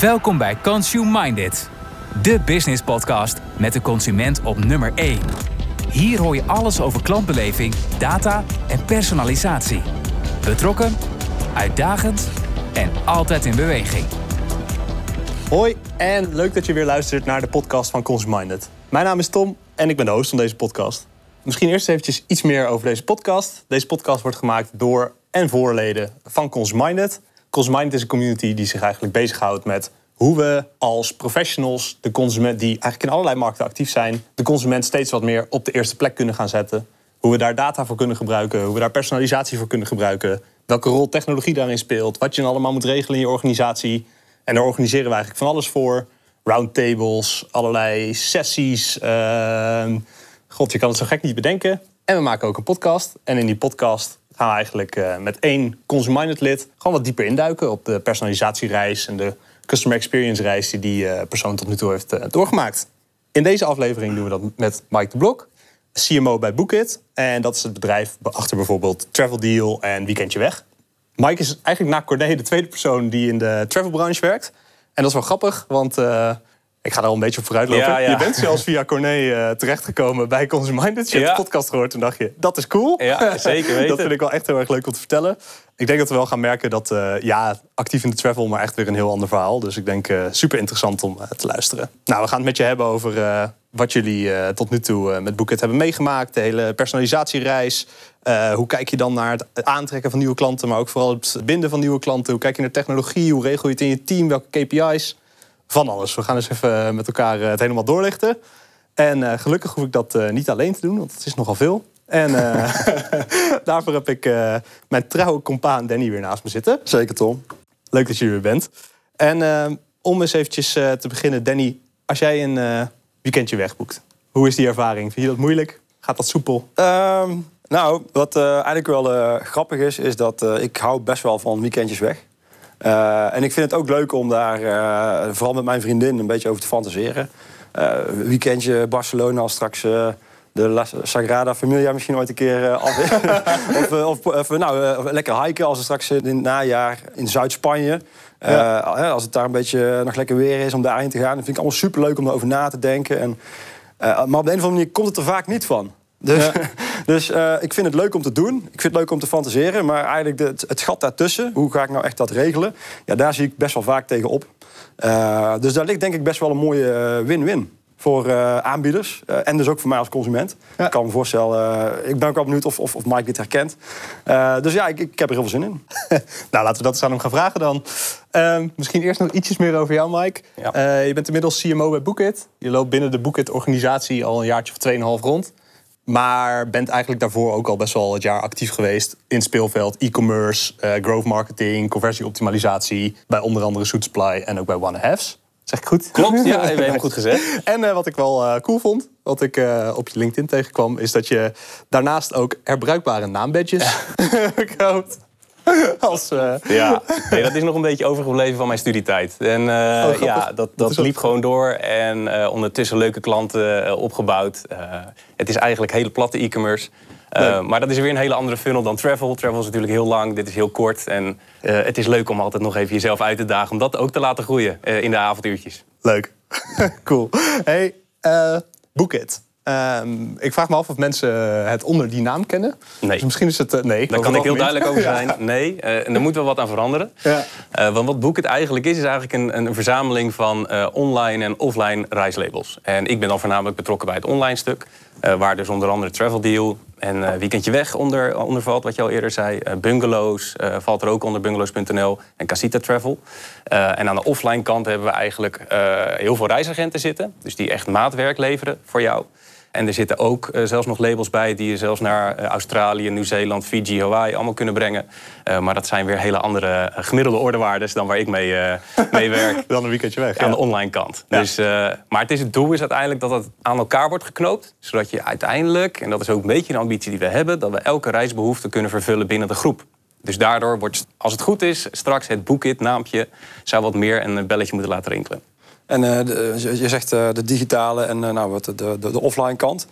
Welkom bij Consume Minded, de business podcast met de consument op nummer 1. Hier hoor je alles over klantbeleving, data en personalisatie. Betrokken, uitdagend en altijd in beweging. Hoi en leuk dat je weer luistert naar de podcast van Consume Minded. Mijn naam is Tom en ik ben de host van deze podcast. Misschien eerst eventjes iets meer over deze podcast. Deze podcast wordt gemaakt door en voor leden van Consume Minded. Consume Minded is een community die zich eigenlijk bezighoudt met hoe we als professionals, de consument die eigenlijk in allerlei markten actief zijn, de consument steeds wat meer op de eerste plek kunnen gaan zetten. Hoe we daar data voor kunnen gebruiken, hoe we daar personalisatie voor kunnen gebruiken, welke rol technologie daarin speelt, wat je allemaal moet regelen in je organisatie. En daar organiseren we eigenlijk van alles voor. Roundtables, allerlei sessies. Uh, God, je kan het zo gek niet bedenken. En we maken ook een podcast. En in die podcast gaan eigenlijk uh, met één consumer lid gewoon wat dieper induiken op de personalisatiereis en de customer experience reis die die uh, persoon tot nu toe heeft uh, doorgemaakt. In deze aflevering doen we dat met Mike de Blok, CMO bij Bookit. En dat is het bedrijf achter bijvoorbeeld Travel Deal en Weekendje Weg. Mike is eigenlijk na Corné de tweede persoon die in de travelbranche werkt. En dat is wel grappig, want ik ga daar al een beetje op vooruit lopen. Ja, ja. Je bent zelfs via Corné uh, terechtgekomen bij Consumer Minded. Je ja. hebt de podcast gehoord en dacht je, dat is cool. Ja, zeker weten. dat vind ik wel echt heel erg leuk om te vertellen. Ik denk dat we wel gaan merken dat, uh, ja, actief in de travel, maar echt weer een heel ander verhaal. Dus ik denk uh, super interessant om te luisteren. Nou, we gaan het met je hebben over wat jullie tot nu toe met Boeket hebben meegemaakt. De hele personalisatiereis. Hoe kijk je dan naar het aantrekken van nieuwe klanten, maar ook vooral het binden van nieuwe klanten? Hoe kijk je naar technologie? Hoe regel je het in je team? Welke KPI's? Van alles. We gaan eens even met elkaar het helemaal doorlichten. En gelukkig hoef ik dat niet alleen te doen, want het is nogal veel. En daarvoor heb ik mijn trouwe compaan Danny weer naast me zitten. Zeker, Tom. Leuk dat je er weer bent. En om eens eventjes te beginnen, Danny, als jij een weekendje wegboekt. Hoe is die ervaring? Vind je dat moeilijk? Gaat dat soepel? Um, nou, wat eigenlijk wel grappig is, is dat ik hou best wel van weekendjes weg. En ik vind het ook leuk om daar, vooral met mijn vriendin, een beetje over te fantaseren. weekendje Barcelona als straks de La Sagrada Familia misschien ooit een keer af of, of, of, nou, lekker hiken als we straks in het najaar in Zuid-Spanje. Ja. Als het daar een beetje nog lekker weer is om daarin te gaan. Dat vind ik allemaal super leuk om erover na te denken. En, maar op de een of andere manier komt het er vaak niet van. Dus, ja. dus uh, ik vind het leuk om te doen. Ik vind het leuk om te fantaseren. Maar eigenlijk de, het, het, gat daartussen, hoe ga ik nou echt dat regelen? Ja, daar zie ik best wel vaak tegen op. dus daar ligt denk ik best wel een mooie win-win voor uh, aanbieders. Uh, en dus ook voor mij als consument. Ja. Ik kan me voorstellen, uh, ik ben ook wel benieuwd of, of, of Mike dit herkent. dus ja, ik, ik, heb er heel veel zin in. nou, laten we dat eens aan hem gaan vragen dan. Ehm, misschien eerst nog ietsjes meer over jou, Mike. Ja. je bent inmiddels CMO bij Bookit. Je loopt binnen de Bookit-organisatie al een jaartje of 2,5 rond. Maar bent eigenlijk daarvoor ook al best wel het jaar actief geweest in speelveld, e-commerce, growth marketing, conversieoptimalisatie, bij onder andere Suit Supply en ook bij One Halves. Zeg ik goed? Klopt, ja, even helemaal goed gezegd. En uh, wat ik wel uh, cool vond, wat ik uh, op je LinkedIn tegenkwam, is dat je daarnaast ook herbruikbare naambadges ja. koopt. Als, Ja, nee, dat is nog een beetje overgebleven van mijn studietijd. En oh, ja, dat, dat liep gewoon door. En ondertussen leuke klanten opgebouwd. het is eigenlijk hele platte e-commerce. Maar dat is weer een hele andere funnel dan travel. Travel is natuurlijk heel lang, dit is heel kort. En het is leuk om altijd nog even jezelf uit te dagen... om dat ook te laten groeien in de avonduurtjes. Leuk. cool. Hey, boek het. Um, ik vraag me af of mensen het onder die naam kennen. Nee. Dus misschien is het... nee, Daar kan ik heel duidelijk over zijn. Ja. Nee, en er moet wel wat aan veranderen. Ja. want wat Boek het eigenlijk is, is eigenlijk een, een verzameling van online en offline reislabels. En ik ben dan voornamelijk betrokken bij het online stuk. waar dus onder andere Travel Deal, en uh, Weekendje Weg onder, onder valt, wat je al eerder zei. Uh, bungalows uh, valt er ook onder, bungalows.nl en Casita Travel. en aan de offline kant hebben we eigenlijk heel veel reisagenten zitten. Dus die echt maatwerk leveren voor jou. En er zitten ook uh, zelfs nog labels bij die je zelfs naar uh, Australië, Nieuw-Zeeland, Fiji, Hawaii allemaal kunnen brengen. Uh, maar dat zijn weer hele andere gemiddelde ordewaardes dan waar ik mee, mee werk. dan een weekendje weg. Aan de online kant. Ja. Dus, maar het, is, het doel is uiteindelijk dat het aan elkaar wordt geknoopt. Zodat je uiteindelijk, en dat is ook een beetje de ambitie die we hebben, dat we elke reisbehoefte kunnen vervullen binnen de groep. Dus daardoor wordt, als het goed is, straks het boekit, naampje, zou wat meer een belletje moeten laten rinkelen. En uh, de, je zegt uh, de digitale en nou, wat, de, de, de, offline kant.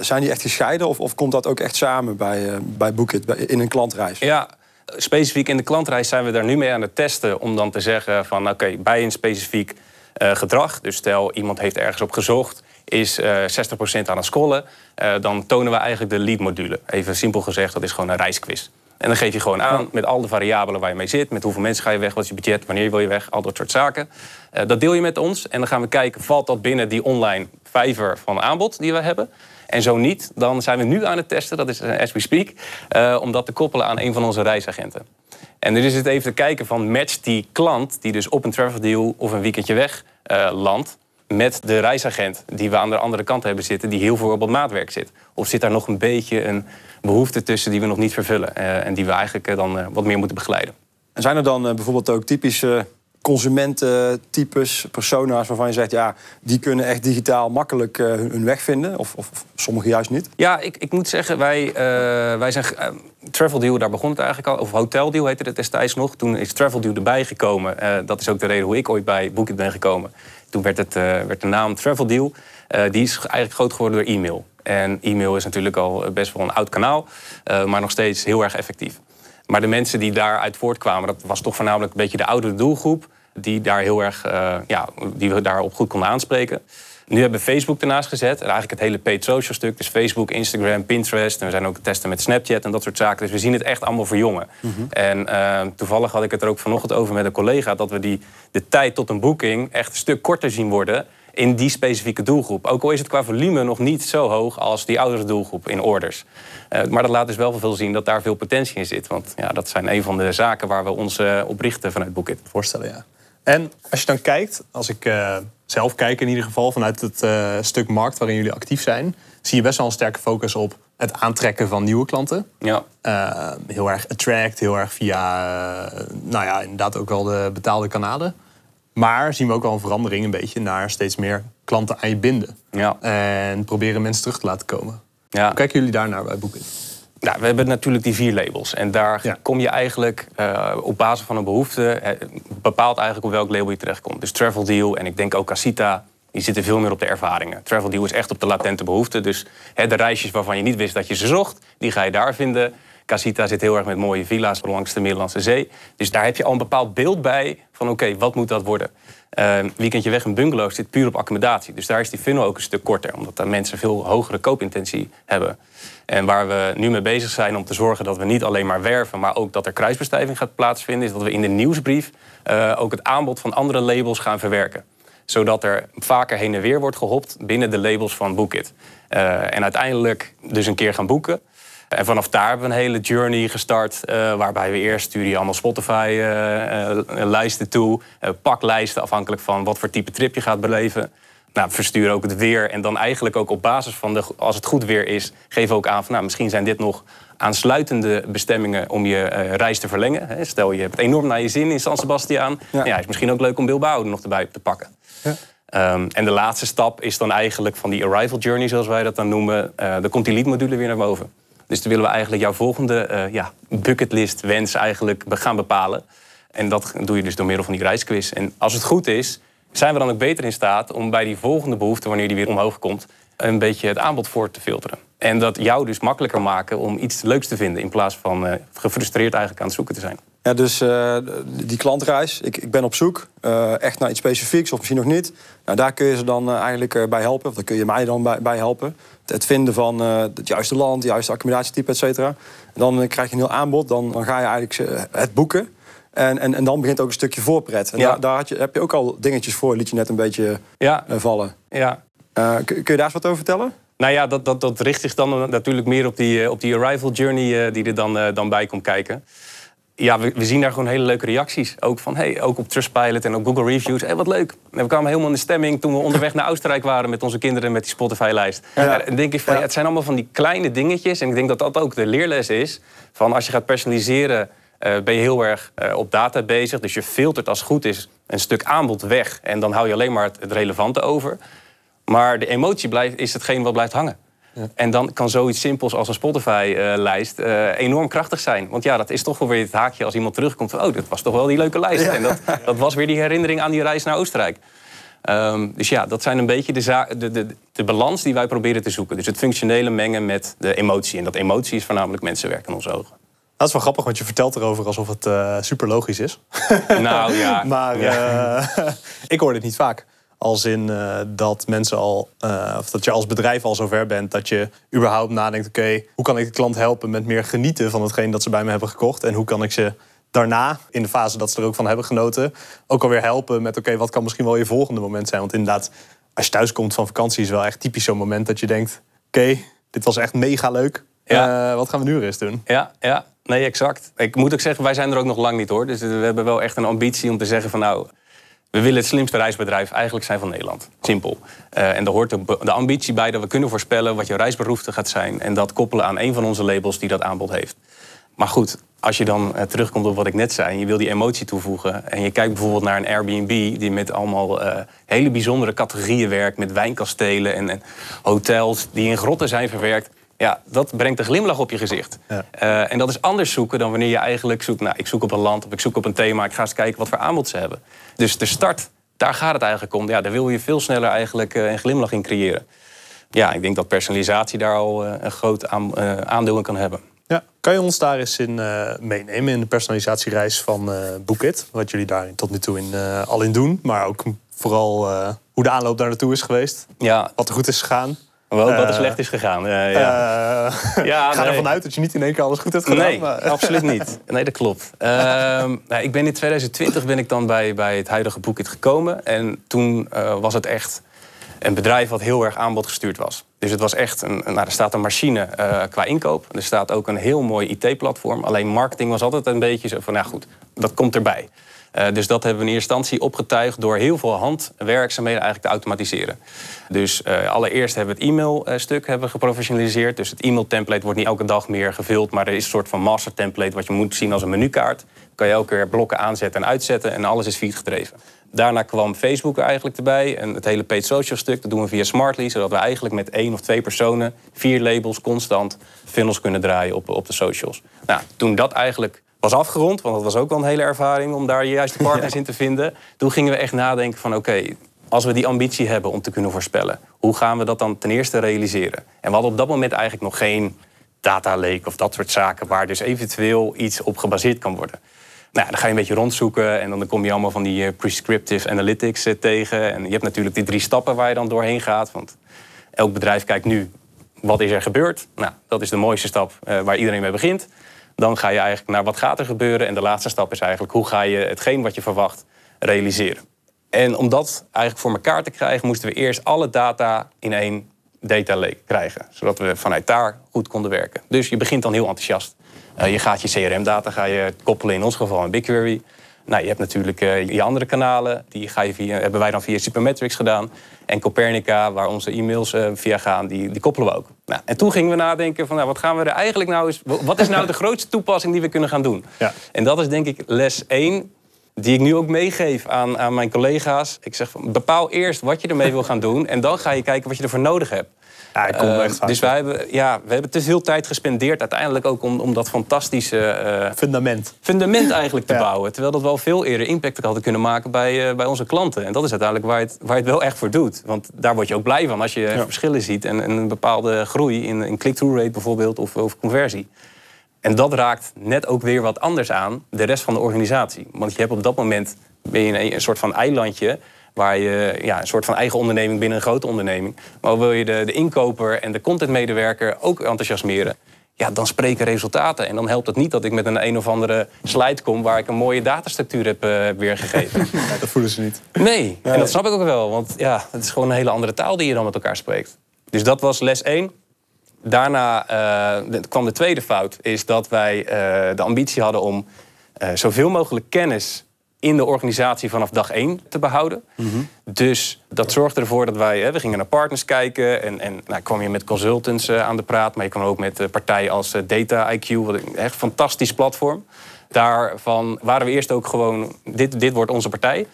zijn die echt gescheiden of, of komt dat ook echt samen bij, bij Bookit, in een klantreis? Ja, specifiek in de klantreis zijn we daar nu mee aan het testen om dan te zeggen van oké, bij een specifiek gedrag, dus stel iemand heeft ergens op gezocht, is uh, 60% aan het scrollen, dan tonen we eigenlijk de lead module. Even simpel gezegd, dat is gewoon een reisquiz. En dan geef je gewoon aan met al de variabelen waar je mee zit. Met hoeveel mensen ga je weg, wat is je budget, wanneer wil je weg, al dat soort zaken. Uh, dat deel je met ons en dan gaan we kijken, valt dat binnen die online vijver van aanbod die we hebben? En zo niet, dan zijn we nu aan het testen, dat is as we speak, uh, om dat te koppelen aan een van onze reisagenten. En dus is het even te kijken van match die klant die dus op een travel deal of een weekendje weg uh, landt met de reisagent die we aan de andere kant hebben zitten, die heel veel op het maatwerk zit. Of zit daar nog een beetje een behoefte tussen die we nog niet vervullen uh, en die we eigenlijk uh, dan wat meer moeten begeleiden. En zijn er dan bijvoorbeeld ook typische consumententypes, persona's waarvan je zegt, ja, die kunnen echt digitaal makkelijk hun weg vinden? Of, of, of sommigen juist niet? Ja, ik, ik moet zeggen, wij, wij zijn. Travel Deal, daar begon het eigenlijk al. Of Hotel Deal heette het destijds nog. Toen is Travel Deal erbij gekomen. dat is ook de reden hoe ik ooit bij Bookit ben gekomen. Toen werd, het, werd de naam Travel Deal. die is eigenlijk groot geworden door e-mail. En e-mail is natuurlijk al best wel een oud kanaal, maar nog steeds heel erg effectief. Maar de mensen die daaruit voortkwamen, dat was toch voornamelijk een beetje de oudere doelgroep. Die daar heel erg, ja, die we daarop goed konden aanspreken. Nu hebben we Facebook ernaast gezet. En eigenlijk het hele paid social stuk. Dus Facebook, Instagram, Pinterest. En we zijn ook testen met Snapchat en dat soort zaken. Dus we zien het echt allemaal voor jongen. Mm -hmm. En uh, toevallig had ik het er ook vanochtend over met een collega. Dat we die, de tijd tot een boeking echt een stuk korter zien worden in die specifieke doelgroep. Ook al is het qua volume nog niet zo hoog als die oudere doelgroep in orders. Uh, maar dat laat dus wel veel zien dat daar veel potentie in zit. Want ja, dat zijn een van de zaken waar we ons uh, op richten vanuit Bookit. Voorstellen, ja. En als je dan kijkt, als ik zelf kijk in ieder geval vanuit het stuk markt waarin jullie actief zijn, zie je best wel een sterke focus op het aantrekken van nieuwe klanten. Ja. heel erg attract, heel erg via, nou ja, inderdaad ook wel de betaalde kanalen. Maar zien we ook wel een verandering een beetje naar steeds meer klanten aan je binden. Ja. En proberen mensen terug te laten komen. Ja. Hoe kijken jullie daarnaar bij Booking? Nou, we hebben natuurlijk die vier labels. En daar Ja. kom je eigenlijk uh, op basis van een behoefte... eh, bepaalt eigenlijk op welk label je terechtkomt. Dus Travel Deal en ik denk ook Casita... die zitten veel meer op de ervaringen. Travel Deal is echt op de latente behoefte. Dus hè, de reisjes waarvan je niet wist dat je ze zocht... die ga je daar vinden. Casita zit heel erg met mooie villa's langs de Middellandse Zee. Dus daar heb je al een bepaald beeld bij van oké, wat moet dat worden? Uh, weekendje weg een bungalow zit puur op accommodatie. Dus daar is die funnel ook een stuk korter. Omdat daar mensen veel hogere koopintentie hebben. En waar we nu mee bezig zijn om te zorgen dat we niet alleen maar werven... maar ook dat er kruisbestuiving gaat plaatsvinden... is dat we in de nieuwsbrief uh, ook het aanbod van andere labels gaan verwerken. Zodat er vaker heen en weer wordt gehopt binnen de labels van Bookit. Uh, en uiteindelijk dus een keer gaan boeken... En vanaf daar hebben we een hele journey gestart. Uh, waarbij we eerst sturen je allemaal Spotify-lijsten uh, uh, toe. paklijsten afhankelijk van wat voor type trip je gaat beleven. Nou, we versturen ook het weer. En dan eigenlijk ook op basis van, de, als het goed weer is... geven we ook aan van nou, misschien zijn dit nog aansluitende bestemmingen... om je reis te verlengen. Stel, je hebt het enorm naar je zin in San Sebastian. Ja. Ja, is misschien ook leuk om Bilbao er nog erbij te pakken. Ja. Um, en de laatste stap is dan eigenlijk van die arrival journey, zoals wij dat dan noemen. dan komt die lead module weer naar boven. Dus dan willen we eigenlijk jouw volgende uh, ja, bucketlist wens eigenlijk gaan bepalen. En dat doe je dus door middel van die reisquiz. En als het goed is, zijn we dan ook beter in staat om bij die volgende behoefte, wanneer die weer omhoog komt, een beetje het aanbod voor te filteren. En dat jou dus makkelijker maken om iets leuks te vinden in plaats van uh, gefrustreerd eigenlijk aan het zoeken te zijn. Ja, dus uh, die klantreis, ik, ik ben op zoek uh, echt naar iets specifieks of misschien nog niet. Nou, daar kun je ze dan uh, eigenlijk bij helpen, of daar kun je mij dan bij, bij helpen. Het vinden van het juiste land, het juiste accommodatietype, et cetera. Dan krijg je een heel aanbod, dan, dan ga je eigenlijk het boeken. En, en, en dan begint ook een stukje voorpret. En Ja. daar, daar had je, heb je ook al dingetjes voor, liet je net een beetje Ja, vallen. ja. kun, kun je daar eens wat over vertellen? Nou ja, dat, dat, dat richt zich dan natuurlijk meer op die, eh, op die arrival journey die er dan, dan bij komt kijken. Ja, we, we, zien daar gewoon hele leuke reacties. Ook, van, hey, ook op Trustpilot en op Google Reviews. Hey, wat leuk. En we kwamen helemaal in de stemming toen we onderweg naar Oostenrijk waren... met onze kinderen met die Spotify-lijst. Ja. En denk ik van, ja. het zijn allemaal van die kleine dingetjes. En ik denk dat dat ook de leerles is. Van als je gaat personaliseren, ben je heel erg op data bezig. Dus je filtert als het goed is een stuk aanbod weg. En dan hou je alleen maar het, het relevante over. Maar de emotie blijft, is hetgeen wat blijft hangen. Ja. En dan kan zoiets simpels als een Spotify-lijst uh, enorm krachtig zijn. Want ja, dat is toch wel weer het haakje als iemand terugkomt van... oh, dat was toch wel die leuke lijst. Ja. En dat, dat, was weer die herinnering aan die reis naar Oostenrijk. Um, dus ja, dat zijn een beetje de, de, de, de, balans die wij proberen te zoeken. Dus het functionele mengen met de emotie. En dat emotie is voornamelijk mensenwerk in onze ogen. Dat is wel grappig, want je vertelt erover alsof het uh, super logisch is. Nou ja. maar ik hoor dit niet vaak. Als in dat mensen al, of dat je als bedrijf al zover bent dat je überhaupt nadenkt: oké, hoe kan ik de klant helpen met meer genieten van hetgeen dat ze bij me hebben gekocht? En hoe kan ik ze daarna, in de fase dat ze er ook van hebben genoten, ook alweer helpen met: oké, wat kan misschien wel je volgende moment zijn? Want inderdaad, als je thuis komt van vakantie, is wel echt typisch zo'n moment dat je denkt: oké, dit was echt mega leuk. Ja. wat gaan we nu eens doen? Ja, ja, nee, exact. Ik moet ook zeggen, wij zijn er ook nog lang niet hoor. Dus we hebben wel echt een ambitie om te zeggen van nou, we willen het slimste reisbedrijf eigenlijk zijn van Nederland. Simpel. Uh, en daar hoort de, de, ambitie bij dat we kunnen voorspellen wat je reisbehoefte gaat zijn. En dat koppelen aan een van onze labels die dat aanbod heeft. Maar goed, als je dan uh, terugkomt op wat ik net zei, en je wil die emotie toevoegen. En je kijkt bijvoorbeeld naar een Airbnb die met allemaal uh, hele bijzondere categorieën werkt, met wijnkastelen en, en, hotels die in grotten zijn verwerkt. Ja, dat brengt een glimlach op je gezicht. Ja. Uh, en dat is anders zoeken dan wanneer je eigenlijk zoekt. Nou, ik zoek op een land of ik zoek op een thema. Ik ga eens kijken wat voor aanbod ze hebben. Dus de start, daar gaat het eigenlijk om. Ja, daar wil je veel sneller eigenlijk een glimlach in creëren. Ja, ik denk dat personalisatie daar al een groot aandeel in kan hebben. Ja. Kan je ons daar eens in uh, meenemen in de personalisatiereis van uh, Bookit? Wat jullie daar tot nu toe in, uh, al in doen, maar ook vooral hoe de aanloop daar naartoe is geweest. Ja. Wat er goed is gegaan. Wel, wat er slecht is gegaan. ja. ja, ga nee. ervan uit dat je niet in één keer alles goed hebt gedaan. Nee, maar. absoluut niet. Nee, dat klopt. Ehm, nou, ik ben in 2020 ben ik dan bij, bij het huidige Bookit gekomen. En toen was het echt een bedrijf wat heel erg aanbodgestuurd was. Dus het was echt een, nou, er staat een machine uh, qua inkoop. Er staat ook een heel mooi IT-platform. Alleen marketing was altijd een beetje zo van, nou goed, dat komt erbij. Uh, dus dat hebben we in eerste instantie opgetuigd door heel veel handwerkzaamheden eigenlijk te automatiseren. Dus uh, allereerst hebben we het e-mailstuk hebben geprofessionaliseerd. Dus het e-mail-template wordt niet elke dag meer gevuld, maar er is een soort van master template wat je moet zien als een menukaart. kan je elke keer blokken aanzetten en uitzetten en alles is feed gedreven. Daarna kwam Facebook eigenlijk erbij en het hele paid social stuk. Dat doen we via Smartly, zodat we eigenlijk met één of twee personen vier labels constant funnels kunnen draaien op, op de socials. Nou, toen dat eigenlijk was afgerond, want dat was ook wel een hele ervaring om daar juist de partners in te vinden. Toen gingen we echt nadenken van oké, als we die ambitie hebben om te kunnen voorspellen, hoe gaan we dat dan ten eerste realiseren? En we hadden op dat moment eigenlijk nog geen data lake of dat soort zaken waar dus eventueel iets op gebaseerd kan worden. Nou, dan ga je een beetje rondzoeken en dan kom je allemaal van die uh, prescriptive analytics uh, tegen. En je hebt natuurlijk die drie stappen waar je dan doorheen gaat. Want elk bedrijf kijkt nu, wat is er gebeurd? Nou, dat is de mooiste stap uh, waar iedereen mee begint. Dan ga je eigenlijk naar wat gaat er gebeuren. En de laatste stap is eigenlijk hoe ga je hetgeen wat je verwacht realiseren. En om dat eigenlijk voor elkaar te krijgen, moesten we eerst alle data in één data lake krijgen. Zodat we vanuit daar goed konden werken. Dus je begint dan heel enthousiast. Uh, je gaat je CRM-data ga je koppelen, in ons geval in BigQuery. Nou, je hebt natuurlijk uh, je andere kanalen. Die ga je via, hebben wij dan via Supermetrics gedaan. En Copernica, waar onze e-mails uh, via gaan, die, die koppelen we ook. Nou, en toen gingen we nadenken van, nou, wat gaan we er eigenlijk nou eens... Wat is nou de grootste toepassing die we kunnen gaan doen? Ja. En dat is denk ik les 1 die ik nu ook meegeef aan, aan mijn collega's. Ik zeg, bepaal eerst wat je ermee wil gaan doen... en dan ga je kijken wat je ervoor nodig hebt. Ja, ik kom echt dus wij hebben, ja, we hebben te veel tijd gespendeerd uiteindelijk ook om, om dat fantastische... Uh, fundament. Fundament eigenlijk te bouwen. Terwijl dat wel veel eerder impact hadden kunnen maken bij, uh, bij onze klanten. En dat is uiteindelijk waar het, waar het wel echt voor doet. Want daar word je ook blij van als je ja. verschillen ziet. En, en, een bepaalde groei in, in click-through rate bijvoorbeeld of, of conversie. En dat raakt net ook weer wat anders aan de rest van de organisatie. Want je hebt op dat moment ben je een, een soort van eilandje Waar je ja, een soort van eigen onderneming binnen een grote onderneming. Maar wil je de, de inkoper en de contentmedewerker ook enthousiasmeren? Ja, dan spreken resultaten. En dan helpt het niet dat ik met een een of andere slide kom waar ik een mooie datastructuur heb uh, weergegeven. Ja, dat voelen ze niet. Nee, en dat snap ik ook wel. Want ja, het is gewoon een hele andere taal die je dan met elkaar spreekt. Dus dat was les 1. Daarna uh, kwam de tweede fout, is dat wij uh, de ambitie hadden om zoveel mogelijk kennis in de organisatie vanaf dag één te behouden. Mhm. Dus dat zorgde ervoor dat wij, hè, we gingen naar partners kijken en, en nou, kwam je met consultants uh, aan de praat, maar je kwam ook met uh, partijen als uh, Data IQ, wat een echt fantastisch platform. Daarvan waren we eerst ook gewoon, dit, dit wordt onze partij.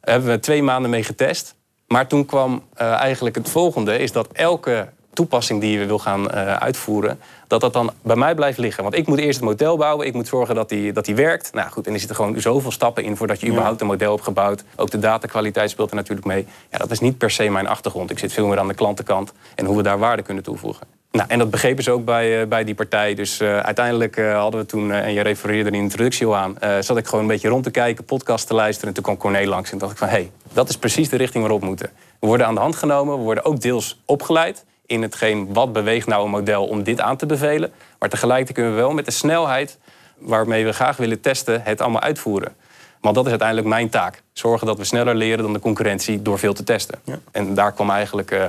Daar hebben we twee maanden mee getest. Maar toen kwam eigenlijk het volgende, is dat elke toepassing die je wil gaan uitvoeren, dat dat dan bij mij blijft liggen. Want ik moet eerst het model bouwen, ik moet zorgen dat die, dat die werkt. Nou goed, en er zitten gewoon zoveel stappen in voordat je überhaupt een model hebt gebouwd. Ook de datakwaliteit speelt er natuurlijk mee. Ja, dat is niet per se mijn achtergrond. Ik zit veel meer aan de klantenkant en hoe we daar waarde kunnen toevoegen. Nou, en dat begrepen ze ook bij, bij die partij. Dus uiteindelijk hadden we toen, en je refereerde in de introductie al aan, zat ik gewoon een beetje rond te kijken, podcast te luisteren. En toen kwam Corné langs en dacht ik van, hé, hey, dat is precies de richting waarop we moeten. We worden aan de hand genomen, we worden ook deels opgeleid in hetgeen wat beweegt nou een model om dit aan te bevelen. Maar tegelijkertijd kunnen we wel met de snelheid waarmee we graag willen testen, het allemaal uitvoeren. Want dat is uiteindelijk mijn taak. Zorgen dat we sneller leren dan de concurrentie door veel te testen. Ja. En daar kwam eigenlijk, uh,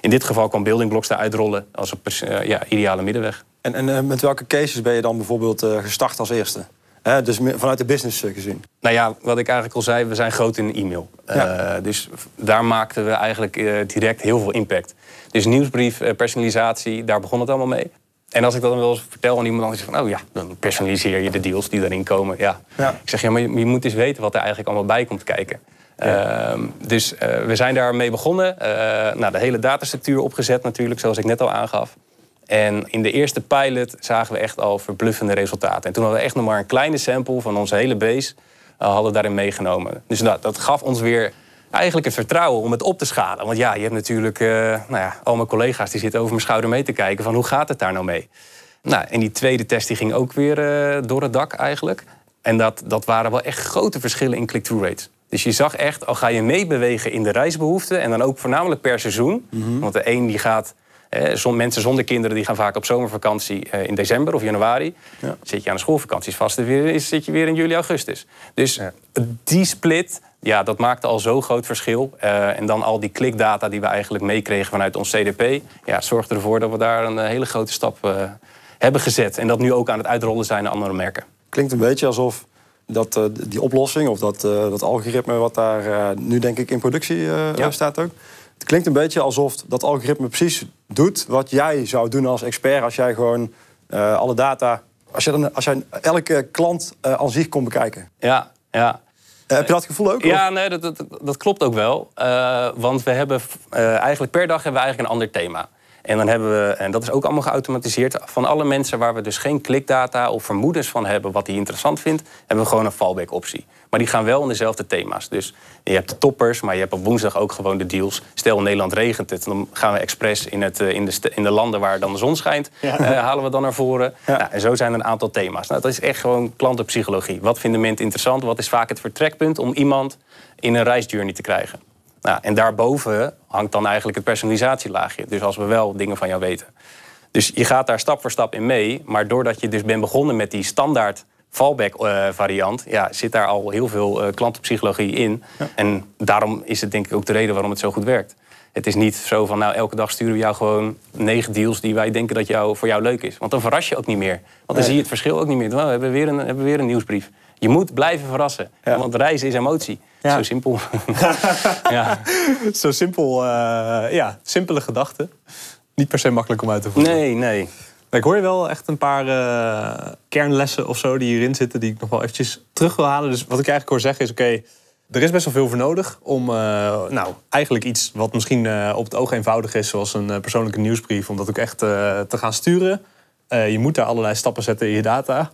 in dit geval kwam Building Blocks daar uitrollen als een uh, ja, ideale middenweg. En, en uh, met welke cases ben je dan bijvoorbeeld gestart als eerste? Dus vanuit de business gezien. Nou ja, wat ik eigenlijk al zei, we zijn groot in e-mail. Ja. dus daar maakten we eigenlijk direct heel veel impact. Dus nieuwsbrief, personalisatie, daar begon het allemaal mee. En als ik dat dan wel eens vertel aan iemand, dan is van, oh ja, dan personaliseer je de deals die daarin komen. Ja. Ik zeg, ja, maar je, moet eens weten wat er eigenlijk allemaal bij komt kijken. Ehm, dus uh, we zijn daarmee begonnen. Uh, nou, de hele datastructuur opgezet natuurlijk, zoals ik net al aangaf. En in de eerste pilot zagen we echt al verbluffende resultaten. En toen hadden we echt nog maar een kleine sample van onze hele base... Uh, hadden daarin meegenomen. Dus nou, dat gaf ons weer eigenlijk het vertrouwen om het op te schalen. Want ja, je hebt natuurlijk uh, nou ja, al mijn collega's die zitten over mijn schouder mee te kijken van hoe gaat het daar nou mee. Nou, en die tweede test die ging ook weer uh, door het dak eigenlijk. En dat, dat waren wel echt grote verschillen in click-through rates. Dus je zag echt, al ga je meebewegen in de reisbehoeften... en dan ook voornamelijk per seizoen. Mm Want de een die gaat... Eh, mensen zonder kinderen die gaan vaak op zomervakantie eh, in december of januari. Ja. Zit je aan de schoolvakanties vast, weer, zit je weer in juli, augustus. Dus ja. die split, ja, dat maakte al zo'n groot verschil. Uh, en dan al die klikdata die we eigenlijk meekregen vanuit ons CDP... Ja, zorgde ervoor dat we daar een hele grote stap uh, hebben gezet. En dat nu ook aan het uitrollen zijn naar andere merken. Klinkt een beetje alsof dat, uh, die oplossing of dat, dat algoritme... wat daar nu denk ik in productie ja. staat ook... Het klinkt een beetje alsof dat algoritme precies doet wat jij zou doen als expert... als jij gewoon alle data... Als, je dan, als jij elke klant aan zich kon bekijken. Ja, ja. Eh, heb je dat gevoel ook? Ja, nee, dat, dat, dat klopt ook wel. Uh, want we hebben uh, eigenlijk per dag hebben we eigenlijk een ander thema. En dan hebben we, en dat is ook allemaal geautomatiseerd, van alle mensen waar we dus geen klikdata of vermoedens van hebben wat hij interessant vindt, hebben we gewoon een fallback optie. Maar die gaan wel in dezelfde thema's. Dus je hebt de toppers, maar je hebt op woensdag ook gewoon de deals. Stel in Nederland regent het, dan gaan we expres in, het, in, de, in de landen waar dan de zon schijnt, ja. uh, halen we dan naar voren. Ja. Nou, en zo zijn er een aantal thema's. Nou, dat is echt gewoon klantenpsychologie. Wat vinden mensen interessant? Wat is vaak het vertrekpunt om iemand in een reisjourney te krijgen? Nou, en daarboven hangt dan eigenlijk het personalisatielaagje. Dus als we wel dingen van jou weten. Dus je gaat daar stap voor stap in mee. Maar doordat je dus bent begonnen met die standaard fallback uh, variant, ja, zit daar al heel veel uh, klantenpsychologie in. En daarom is het denk ik ook de reden waarom het zo goed werkt. Het is niet zo van, nou, elke dag sturen we jou gewoon negen deals die wij denken dat jou, voor jou leuk is. Want dan verras je ook niet meer. Want dan zie je het verschil ook niet meer. Nou, we hebben weer een, hebben weer een nieuwsbrief. Je moet blijven verrassen. Want reizen is emotie. Zo simpel. ja. Zo simpel, uh, ja, simpele gedachten. Niet per se makkelijk om uit te voeren. Nee, nee. Ik hoor je wel echt een paar uh, kernlessen of zo die hierin zitten... die ik nog wel eventjes terug wil halen. Dus wat ik eigenlijk hoor zeggen is... oké, er is best wel veel voor nodig om uh, nou, eigenlijk iets wat misschien uh, op het oog eenvoudig is... zoals een persoonlijke nieuwsbrief, om dat ook echt te gaan sturen. je moet daar allerlei stappen zetten in je data.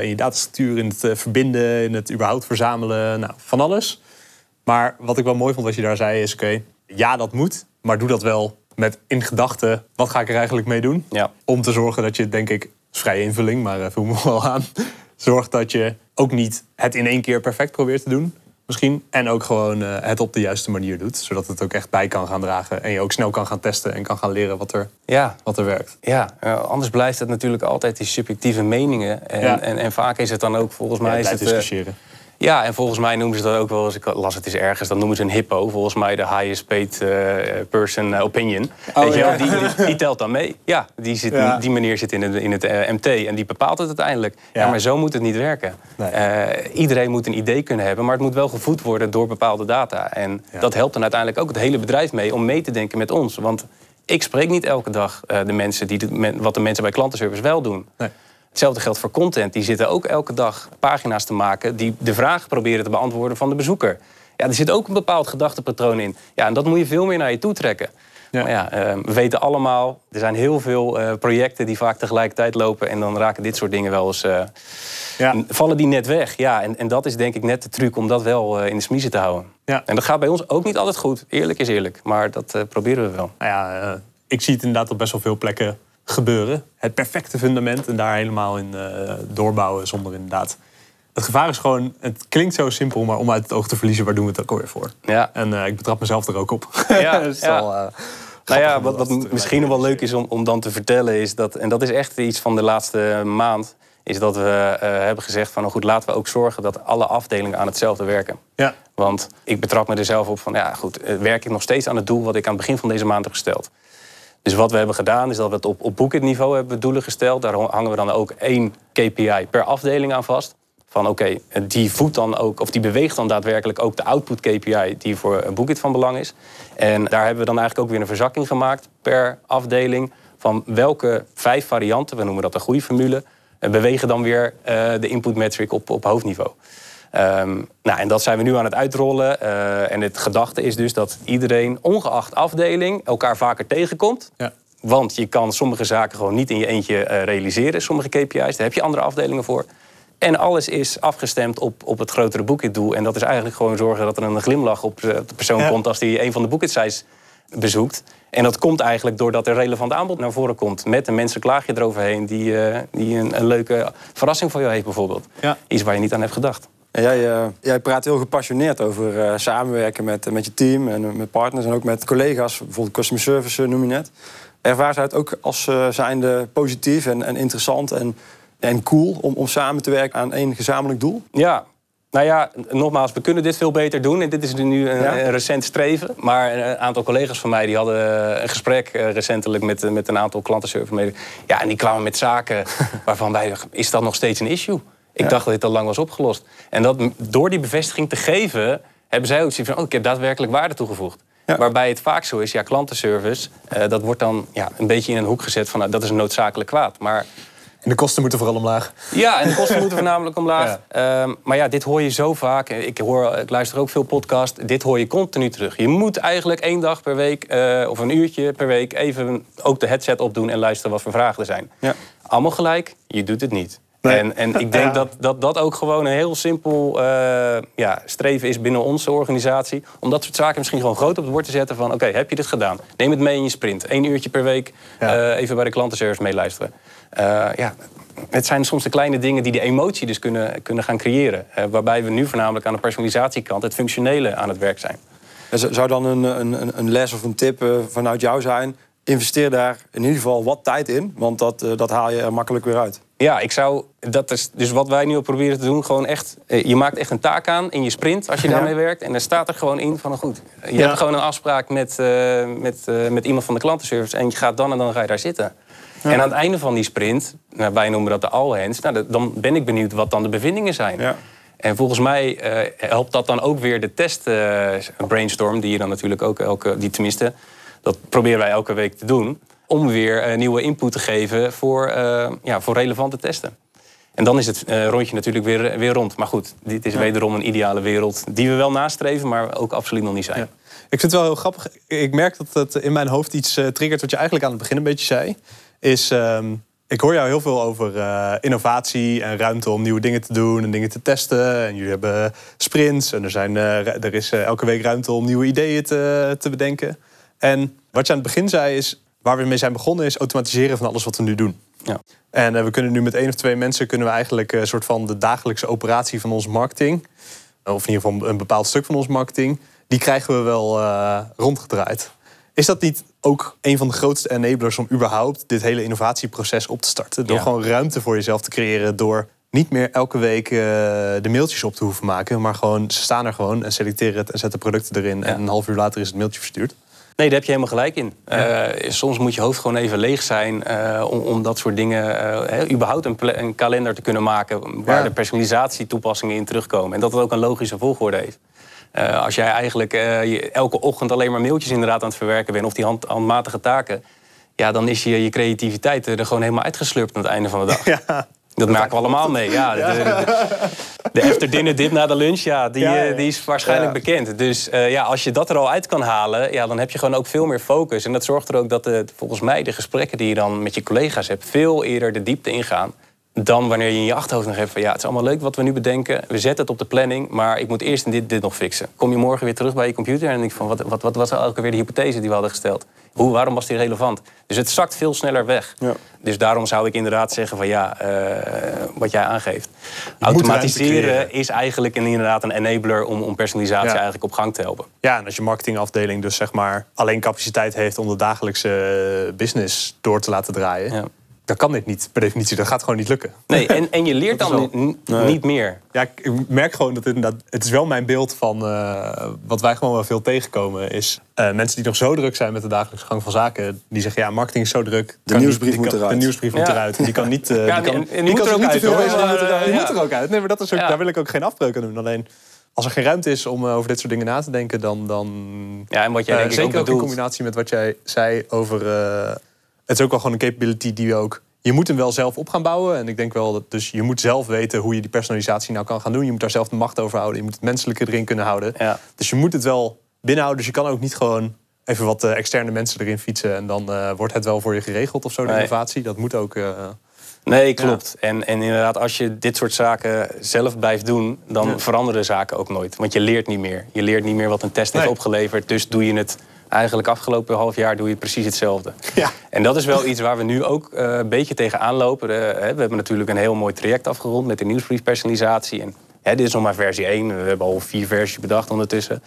In je datastructuur, in het verbinden, in het überhaupt verzamelen. Nou, van alles. Maar wat ik wel mooi vond wat je daar zei is... oké, ja, dat moet, maar doe dat wel met in gedachten, wat ga ik er eigenlijk mee doen? Ja. Om te zorgen dat je, denk ik, vrije invulling, maar uh, vul me wel aan. Zorgt dat je ook niet het in één keer perfect probeert te doen. Misschien. En ook gewoon uh, het op de juiste manier doet. Zodat het ook echt bij kan gaan dragen. En je ook snel kan gaan testen en kan gaan leren wat er, ja. wat er werkt. Ja, uh, anders blijft het natuurlijk altijd die subjectieve meningen. En, ja. en, en, vaak is het dan ook volgens mij. Ja, is het, discussiëren. Ja, en volgens mij noemen ze dat ook wel eens, ik las het eens ergens, dan noemen ze een hippo. Volgens mij de highest paid uh, person eh, opinion. Oh, Weet je wel, die, die, die, telt dan mee. Ja, die, zit, ja. die meneer zit in het, in het uh, MT en die bepaalt het uiteindelijk. Ja. ja maar zo moet het niet werken. Nee. Uh, iedereen moet een idee kunnen hebben, maar het moet wel gevoed worden door bepaalde data. En dat helpt dan uiteindelijk ook het hele bedrijf mee om mee te denken met ons. Want ik spreek niet elke dag de mensen die de, wat de mensen bij klantenservice wel doen. Nee. Hetzelfde geldt voor content. Die zitten ook elke dag pagina's te maken die de vraag proberen te beantwoorden van de bezoeker. Ja, er zit ook een bepaald gedachtepatroon in. Ja, en dat moet je veel meer naar je toe trekken. Ja. Maar ja, uh, we weten allemaal, er zijn heel veel uh, projecten die vaak tegelijkertijd lopen. En dan raken dit soort dingen wel eens. Uh, ja. vallen die net weg. Ja, en, en dat is denk ik net de truc om dat wel in de smiezen te houden. Ja. En dat gaat bij ons ook niet altijd goed. Eerlijk is eerlijk. Maar dat proberen we wel. Nou ja, ik zie het inderdaad op best wel veel plekken gebeuren. Het perfecte fundament en daar helemaal in uh, doorbouwen zonder inderdaad. Het gevaar is gewoon, het klinkt zo simpel, maar om uit het oog te verliezen, waar doen we het ook alweer voor? Ja. En uh, ik betrap mezelf er ook op. Ja, dus ja. Al, uh, nou ja, wat, wat misschien nog wel leuk is om, om dan te vertellen, is dat, en dat is echt iets van de laatste maand, is dat we uh, hebben gezegd van, nou goed, laten we ook zorgen dat alle afdelingen aan hetzelfde werken. Ja. Want ik betrap me er zelf op van, ja goed, werk ik nog steeds aan het doel wat ik aan het begin van deze maand heb gesteld. Dus wat we hebben gedaan is dat we het op, op niveau hebben doelen gesteld. Daar hangen we dan ook één KPI per afdeling aan vast. Van oké, die voedt dan ook, of die beweegt dan daadwerkelijk ook de output KPI die voor een Bookit van belang is. En daar hebben we dan eigenlijk ook weer een verzakking gemaakt per afdeling. Van welke vijf varianten, we noemen dat een groeiformule, bewegen dan weer uh, de input metric op, op hoofdniveau. Um, nou, en dat zijn we nu aan het uitrollen. Uh, en het gedachte is dus dat iedereen, ongeacht afdeling, elkaar vaker tegenkomt. Ja. Want je kan sommige zaken gewoon niet in je eentje uh, realiseren, sommige KPI's. Daar heb je andere afdelingen voor. En alles is afgestemd op, op het grotere boekitdoel. En dat is eigenlijk gewoon zorgen dat er een glimlach op de persoon ja. komt als die een van de boekit bezoekt. En dat komt eigenlijk doordat er relevant aanbod naar voren komt. Met een menselijk je eroverheen die, uh, die een, een, leuke verrassing voor jou heeft bijvoorbeeld. Ja. Iets waar je niet aan hebt gedacht. En jij, uh, jij praat heel gepassioneerd over uh, samenwerken met, met je team en met partners en ook met collega's. Bijvoorbeeld customer service noem je net. Ervaar zij het ook als zijnde positief en, en interessant en en cool om, om samen te werken aan één gezamenlijk doel? Ja, nou ja, nogmaals, we kunnen dit veel beter doen. En dit is nu een, ja. een recent streven. Maar een aantal collega's van mij die hadden een gesprek recentelijk met, met een aantal klantenservice Ja, en die kwamen met zaken waarvan wij is dat nog steeds een issue? Ik ja. dacht dat dit al lang was opgelost. En dat, door die bevestiging te geven, hebben zij ook zoiets van: oh, ik heb daadwerkelijk waarde toegevoegd. Ja. Waarbij het vaak zo is, ja, klantenservice, uh, dat wordt dan ja, een beetje in een hoek gezet van nou, dat is een noodzakelijk kwaad. Maar en de kosten moeten vooral omlaag. Ja, en de kosten moeten voornamelijk omlaag. Ja. Um, maar ja, dit hoor je zo vaak. Ik, hoor, ik luister ook veel podcasts. Dit hoor je continu terug. Je moet eigenlijk één dag per week uh, of een uurtje per week even ook de headset opdoen en luisteren wat voor vragen er zijn. Ja. Allemaal gelijk, je doet het niet. Nee. En, en ik denk ja. dat, dat dat ook gewoon een heel simpel uh, ja, streven is binnen onze organisatie. Om dat soort zaken misschien gewoon groot op het bord te zetten van... oké, okay, heb je dit gedaan? Neem het mee in je sprint. Eén uurtje per week ja. uh, even bij de klantenservice meeluisteren. Uh, ja, het zijn soms de kleine dingen die de emotie dus kunnen, kunnen gaan creëren. waarbij we nu voornamelijk aan de personalisatiekant... het functionele aan het werk zijn. Zou dan een, een, een les of een tip vanuit jou zijn... investeer daar in ieder geval wat tijd in... want dat, dat haal je er makkelijk weer uit. Ja, ik zou. Dat is dus wat wij nu op proberen te doen. Gewoon echt. Je maakt echt een taak aan in je sprint als je daarmee ja. werkt. En dan staat er gewoon in van. Goed, je ja. hebt gewoon een afspraak met, uh, met, uh, met iemand van de klantenservice. En je gaat dan en dan ga je daar zitten. Ja. En aan het einde van die sprint, nou, wij noemen dat de all hands. Nou, dan ben ik benieuwd wat dan de bevindingen zijn. En volgens mij uh, helpt dat dan ook weer de test brainstorm, die je dan natuurlijk ook elke. Die tenminste, dat proberen wij elke week te doen om weer uh, nieuwe input te geven voor, uh, ja, voor relevante testen. En dan is het uh, rondje natuurlijk weer, weer rond. Maar goed, dit is ja. wederom een ideale wereld die we wel nastreven, maar ook absoluut nog niet zijn. Ja. Ik vind het wel heel grappig. Ik merk dat het in mijn hoofd iets triggert wat je eigenlijk aan het begin een beetje zei. Is, um, ik hoor jou heel veel over innovatie en ruimte om nieuwe dingen te doen en dingen te testen. En jullie hebben sprints en er, zijn, er is elke week ruimte om nieuwe ideeën te, te bedenken. En wat je aan het begin zei is, waar we mee zijn begonnen is automatiseren van alles wat we nu doen. Ja. En uh, we kunnen nu met één of twee mensen kunnen we eigenlijk een soort van de dagelijkse operatie van onze marketing, of in ieder geval een bepaald stuk van onze marketing, die krijgen we wel uh, rondgedraaid. Is dat niet ook een van de grootste enablers om überhaupt dit hele innovatieproces op te starten? Door Ja. gewoon ruimte voor jezelf te creëren, door niet meer elke week de mailtjes op te hoeven maken, maar gewoon ze staan er gewoon en selecteren het en zetten producten erin en een half uur later is het mailtje verstuurd. Nee, daar heb je helemaal gelijk in. Ja. Uh, soms moet je hoofd gewoon even leeg zijn uh, om, om, dat soort dingen, uh, he, überhaupt een, een, kalender te kunnen maken waar ja. de personalisatietoepassingen in terugkomen. En dat het ook een logische volgorde heeft. als jij eigenlijk je elke ochtend alleen maar mailtjes inderdaad aan het verwerken bent of die hand, handmatige taken, ja, dan is je, je creativiteit er gewoon helemaal uitgeslurpt aan het einde van de dag. Ja. Dat merken we allemaal mee. Ja, de, de, after dinner dip na de lunch, ja, die, ja, ja. die is waarschijnlijk ja. bekend. Dus uh, ja, als je dat er al uit kan halen, ja, dan heb je gewoon ook veel meer focus. En dat zorgt er ook dat de, volgens mij de gesprekken die je dan met je collega's hebt... veel eerder de diepte ingaan dan wanneer je in je achterhoofd nog hebt van... ja, het is allemaal leuk wat we nu bedenken. We zetten het op de planning, maar ik moet eerst dit, dit nog fixen. Kom je morgen weer terug bij je computer en denk van... wat, wat, wat was elke weer de hypothese die we hadden gesteld? Hoe, waarom was die relevant? Dus het zakt veel sneller weg. Ja. Dus daarom zou ik inderdaad zeggen van ja, eh, wat jij aangeeft. Automatiseren is eigenlijk een, inderdaad een enabler om, om personalisatie Ja. eigenlijk op gang te helpen. Ja, en als je marketingafdeling dus zeg maar alleen capaciteit heeft om de dagelijkse business door te laten draaien, Ja. Dan kan dit niet per definitie. Dat gaat gewoon niet lukken. Nee, en, en je leert dan wel- niet meer. Ja, ik merk gewoon dat het inderdaad. Het is wel mijn beeld van eh, wat wij gewoon wel veel tegenkomen. Is eh, mensen die nog zo druk zijn met de dagelijkse gang van zaken. Die zeggen ja, marketing is zo druk. kan nieuwsbrief die moet kan- eruit. De nieuwsbrief moet eruit. Die kan niet. eh, Ja, die kan, en- en die moet er ook niet te uit, veel bezig. Die moet er ook uit. Nee, maar dat is ook, Ja. daar wil ik ook geen afbreuk aan doen. Alleen als er geen ruimte is om over dit soort dingen na te denken, dan. dan Ja, en wat jij denk ik ook zeker ook in combinatie met wat jij zei over. eh, het is ook wel gewoon een capability die we ook. Je moet hem wel zelf op gaan bouwen. En ik denk wel dat. Dus je moet zelf weten hoe je die personalisatie nou kan gaan doen. Je moet daar zelf de macht over houden. Je moet het menselijke erin kunnen houden. Ja. Dus je moet het wel binnenhouden. Dus je kan ook niet gewoon even wat eh, externe mensen erin fietsen. En dan eh, wordt het wel voor je geregeld of zo, de Nee. innovatie. Dat moet ook. eh, Nee, klopt. En, en inderdaad, als je dit soort zaken zelf blijft doen, dan veranderen zaken ook nooit. Want je leert niet meer. Je leert niet meer wat een test heeft opgeleverd. Dus doe je het eigenlijk afgelopen half jaar doe je precies hetzelfde. Ja. En dat is wel iets waar we nu ook eh, een beetje tegenaan lopen. Eh, we hebben natuurlijk een heel mooi traject afgerond met de nieuwsbriefpersonalisatie. En hè, dit is nog maar versie 1. We hebben al vier versies bedacht ondertussen.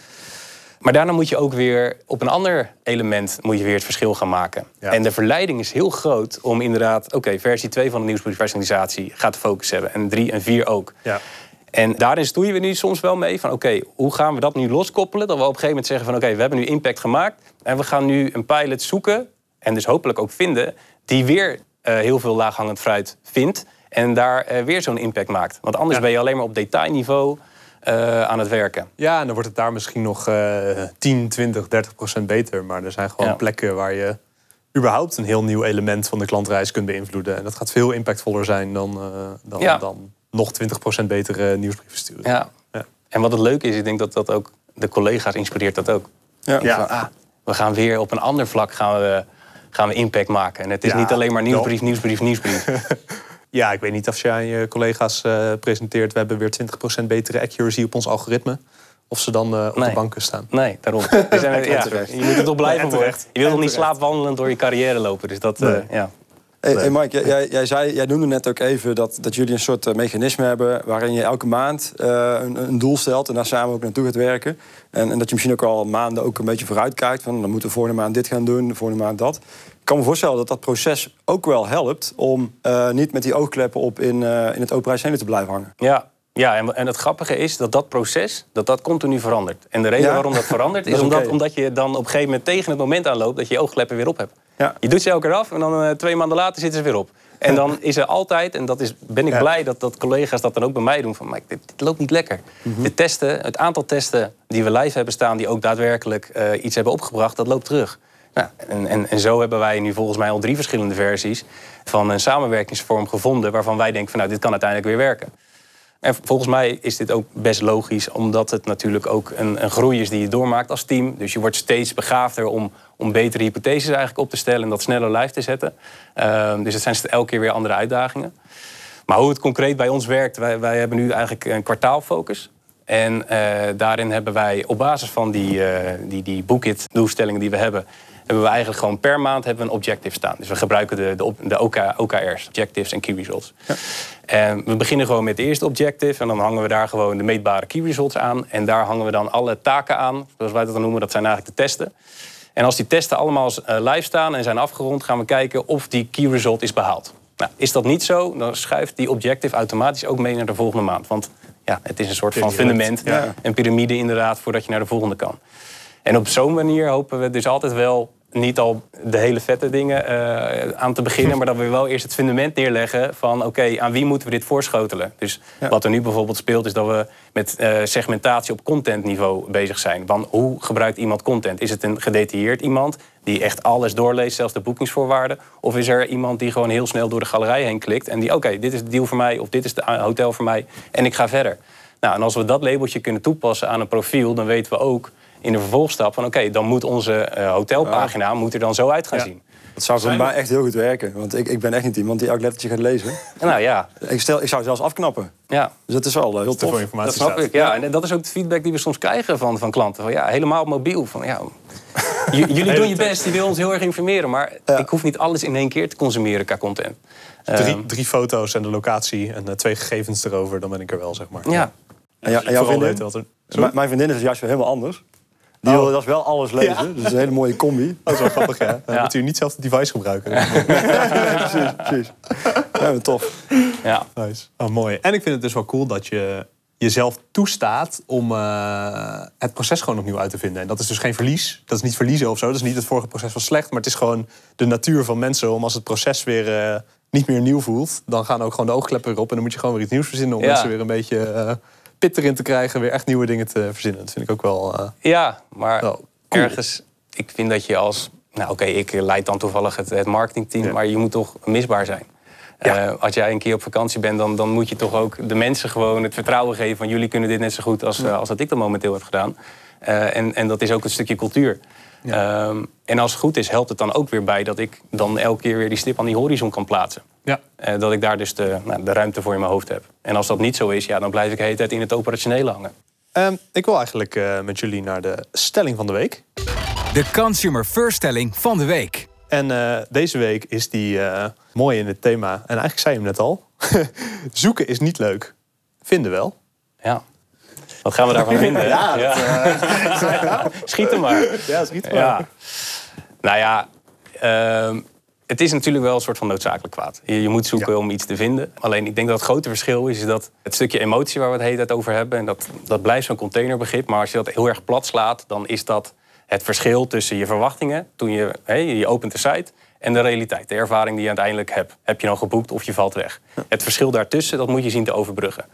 Maar daarna moet je ook weer op een ander element moet je weer het verschil gaan maken. Ja. En de verleiding is heel groot om inderdaad, oké, versie 2 van de nieuwsbriefpersonalisatie gaat de focus hebben. En 3 en 4 ook. ja. En daarin stoeien we nu soms wel mee van oké, hoe gaan we dat nu loskoppelen? Dat we op een gegeven moment zeggen van oké, we hebben nu impact gemaakt. En we gaan nu een pilot zoeken en dus hopelijk ook vinden... die weer eh, heel veel laaghangend fruit vindt en daar eh, weer zo'n impact maakt. Want anders Ja. ben je alleen maar op detailniveau eh, aan het werken. ja, en dan wordt het daar misschien nog eh 10, 20, 30 procent beter. Maar er zijn gewoon Ja. plekken waar je überhaupt een heel nieuw element van de klantreis kunt beïnvloeden. En dat gaat veel impactvoller zijn dan, dan, Ja. dan nog 20 procent betere nieuwsbrieven sturen. Ja. Ja. En wat het leuke is, ik denk dat dat ook de collega's inspireert dat ook. Ja. Ja. Van, ah, we gaan weer op een ander vlak gaan we, gaan we impact maken. En het is Ja, niet alleen maar nieuwsbrief, nieuwsbrief, nieuwsbrief. Ja, ik weet niet of je aan je collega's eh, presenteert... we hebben weer 20% betere accuracy op ons algoritme. Of ze dan eh, op de Nee. banken staan. Nee, daarom. We zijn, ja, je moet er toch blijven En voor. terecht. Je wilt toch niet slaapwandelend door je carrière lopen. Dus dat, eh, ja. Hey, hey Mike, jij- zei, jij noemde net ook even dat, dat jullie een soort eh, mechanisme hebben... waarin je elke maand eh, een, een doel stelt en daar samen ook naartoe gaat werken. En, en dat je misschien ook al maanden ook een beetje vooruit kijkt... van dan moeten we volgende maand dit gaan doen, de volgende maand dat. Ik kan me voorstellen dat dat proces ook wel helpt... om eh, niet met die oogkleppen op in, eh, in het operationele te blijven hangen. Ja, ja en, en het grappige is dat dat proces dat dat continu verandert. En de reden Ja? waarom dat verandert is, Dat is omdat, omdat je dan op een gegeven moment tegen het moment aanloopt dat je je oogkleppen weer op hebt. Ja. Je doet ze elke keer af en dan eh, twee maanden later zitten ze weer op. En dan is er altijd, en dat is, ben ik Ja. blij dat, dat collega's dat dan ook bij mij doen, van Mike, dit, dit loopt niet lekker. Mhm. De testen, het aantal testen die we live hebben staan, die ook daadwerkelijk eh, iets hebben opgebracht, dat loopt terug. Nou, en, en, en zo hebben wij nu volgens mij al drie verschillende versies van een samenwerkingsvorm gevonden waarvan wij denken van nou, dit kan uiteindelijk weer werken. En volgens mij is dit ook best logisch, omdat het natuurlijk ook een, een groei is die je doormaakt als team. Dus je wordt steeds begaafder om, om betere hypotheses eigenlijk op te stellen en dat sneller live te zetten. Ehm, dus het zijn elke keer weer andere uitdagingen. Maar hoe het concreet bij ons werkt, wij, wij hebben nu eigenlijk een kwartaalfocus. En eh, daarin hebben wij op basis van die, eh die, die doelstellingen die we hebben, hebben we eigenlijk gewoon per maand hebben we een objective staan. Dus we gebruiken de, de, de OK, OKR's, objectives en key results. En we beginnen gewoon met de eerste objective en dan hangen we daar gewoon de meetbare key results aan. En daar hangen we dan alle taken aan, zoals wij dat dan noemen, dat zijn eigenlijk de testen. En als die testen allemaal eh, live staan en zijn afgerond, gaan we kijken of die key result is behaald. Nou, is dat niet zo, dan schuift die objective automatisch ook mee naar de volgende maand. Want ja, het is een soort van fundament, Ja. een piramide inderdaad, voordat je naar de volgende kan. En op zo'n manier hopen we dus altijd wel niet al de hele vette dingen eh, aan te beginnen, maar dat we wel eerst het fundament neerleggen van oké, aan wie moeten we dit voorschotelen? Dus wat er nu bijvoorbeeld speelt, is dat we met eh, segmentatie op contentniveau bezig zijn. Van hoe gebruikt iemand content? Is het een gedetailleerd iemand die echt alles doorleest, zelfs de boekingsvoorwaarden? Of is er iemand die gewoon heel snel door de galerij heen klikt en die oké, dit is de deal voor mij of dit is het hotel voor mij en ik ga verder. Nou, en als we dat labeltje kunnen toepassen aan een profiel, dan weten we ook in de vervolgstap van oké, dan moet onze eh, hotelpagina moet er dan zo uit gaan Ja. zien. Dat zou voor mij echt heel goed werken. Want ik, ik ben echt niet iemand die elk lettertje gaat lezen. En nou ja, Ik, stel, ik zou zelfs afknappen. ja. Dus dat is wel eh, heel Te veel tof. informatie Dat snap staat. ik, ja. En dat is ook de feedback die we soms krijgen van, van klanten. Van, ja, helemaal mobiel. Van, ja, jullie doen je best, je wil ons heel erg informeren. Maar ik hoef niet alles in één keer te consumeren qua content. Drie, ehm, drie foto's en de locatie en twee gegevens erover, dan ben ik er wel, zeg maar. Ja. En, ja, en jouw vriendin? Wat er... Mijn vriendin is juist helemaal anders. Die oh. wil dat wel alles lezen. Ja. Dus een hele mooie combi. Oh, dat is wel grappig, ja. Dan moet u niet zelf het device gebruiken. precies, precies. Ja, tof. Ja. Nice. Oh, mooi. En ik vind het dus wel cool dat je jezelf toestaat om uh, het proces gewoon opnieuw uit te vinden. En dat is dus geen verlies. Dat is niet verliezen of zo. Dat is niet het vorige proces was slecht. Maar het is gewoon de natuur van mensen om als het proces weer uh, niet meer nieuw voelt, dan gaan ook gewoon de oogkleppen erop. En dan moet je gewoon weer iets nieuws verzinnen om mensen weer een beetje uh, pit erin te krijgen, weer echt nieuwe dingen te verzinnen. Dat vind ik ook wel. ja, maar ergens, ik vind dat je als. Nou, oké, ik leid dan toevallig het, het marketingteam, maar je moet toch misbaar zijn. Ja. Uh, als jij een keer op vakantie bent, dan, dan moet je toch ook de mensen gewoon het vertrouwen geven van jullie kunnen dit net zo goed als, uh, als dat ik dat momenteel heb gedaan. Uh, en, en dat is ook een stukje cultuur. Ja. Um, en als het goed is, helpt het dan ook weer bij dat ik dan elke keer weer die stip aan die horizon kan plaatsen. Ja. dat ik daar dus de, nou, de ruimte voor in mijn hoofd heb. En als dat niet zo is, ja, dan blijf ik de hele tijd in het operationele hangen. Um, ik wil eigenlijk met jullie naar de stelling van de week. De Consumer First stelling van de week. En uh, deze week is die uh, mooi in het thema. En eigenlijk zei je hem net al. Zoeken is niet leuk. Vinden wel. Wat gaan we daarvan vinden? ja, dat, uh... schiet hem maar. Ja, schiet hem maar. Nou ja, ehm, het is natuurlijk wel een soort van noodzakelijk kwaad. Je, je moet zoeken om iets te vinden. Alleen ik denk dat het grote verschil is, is dat het stukje emotie waar we het hele tijd over hebben... en dat, dat blijft zo'n containerbegrip. Maar als je dat heel erg plat slaat, dan is dat het verschil tussen je verwachtingen toen je, je opent de site en de realiteit, de ervaring die je uiteindelijk hebt. Heb je nou geboekt of je valt weg? Het verschil daartussen, dat moet je zien te overbruggen.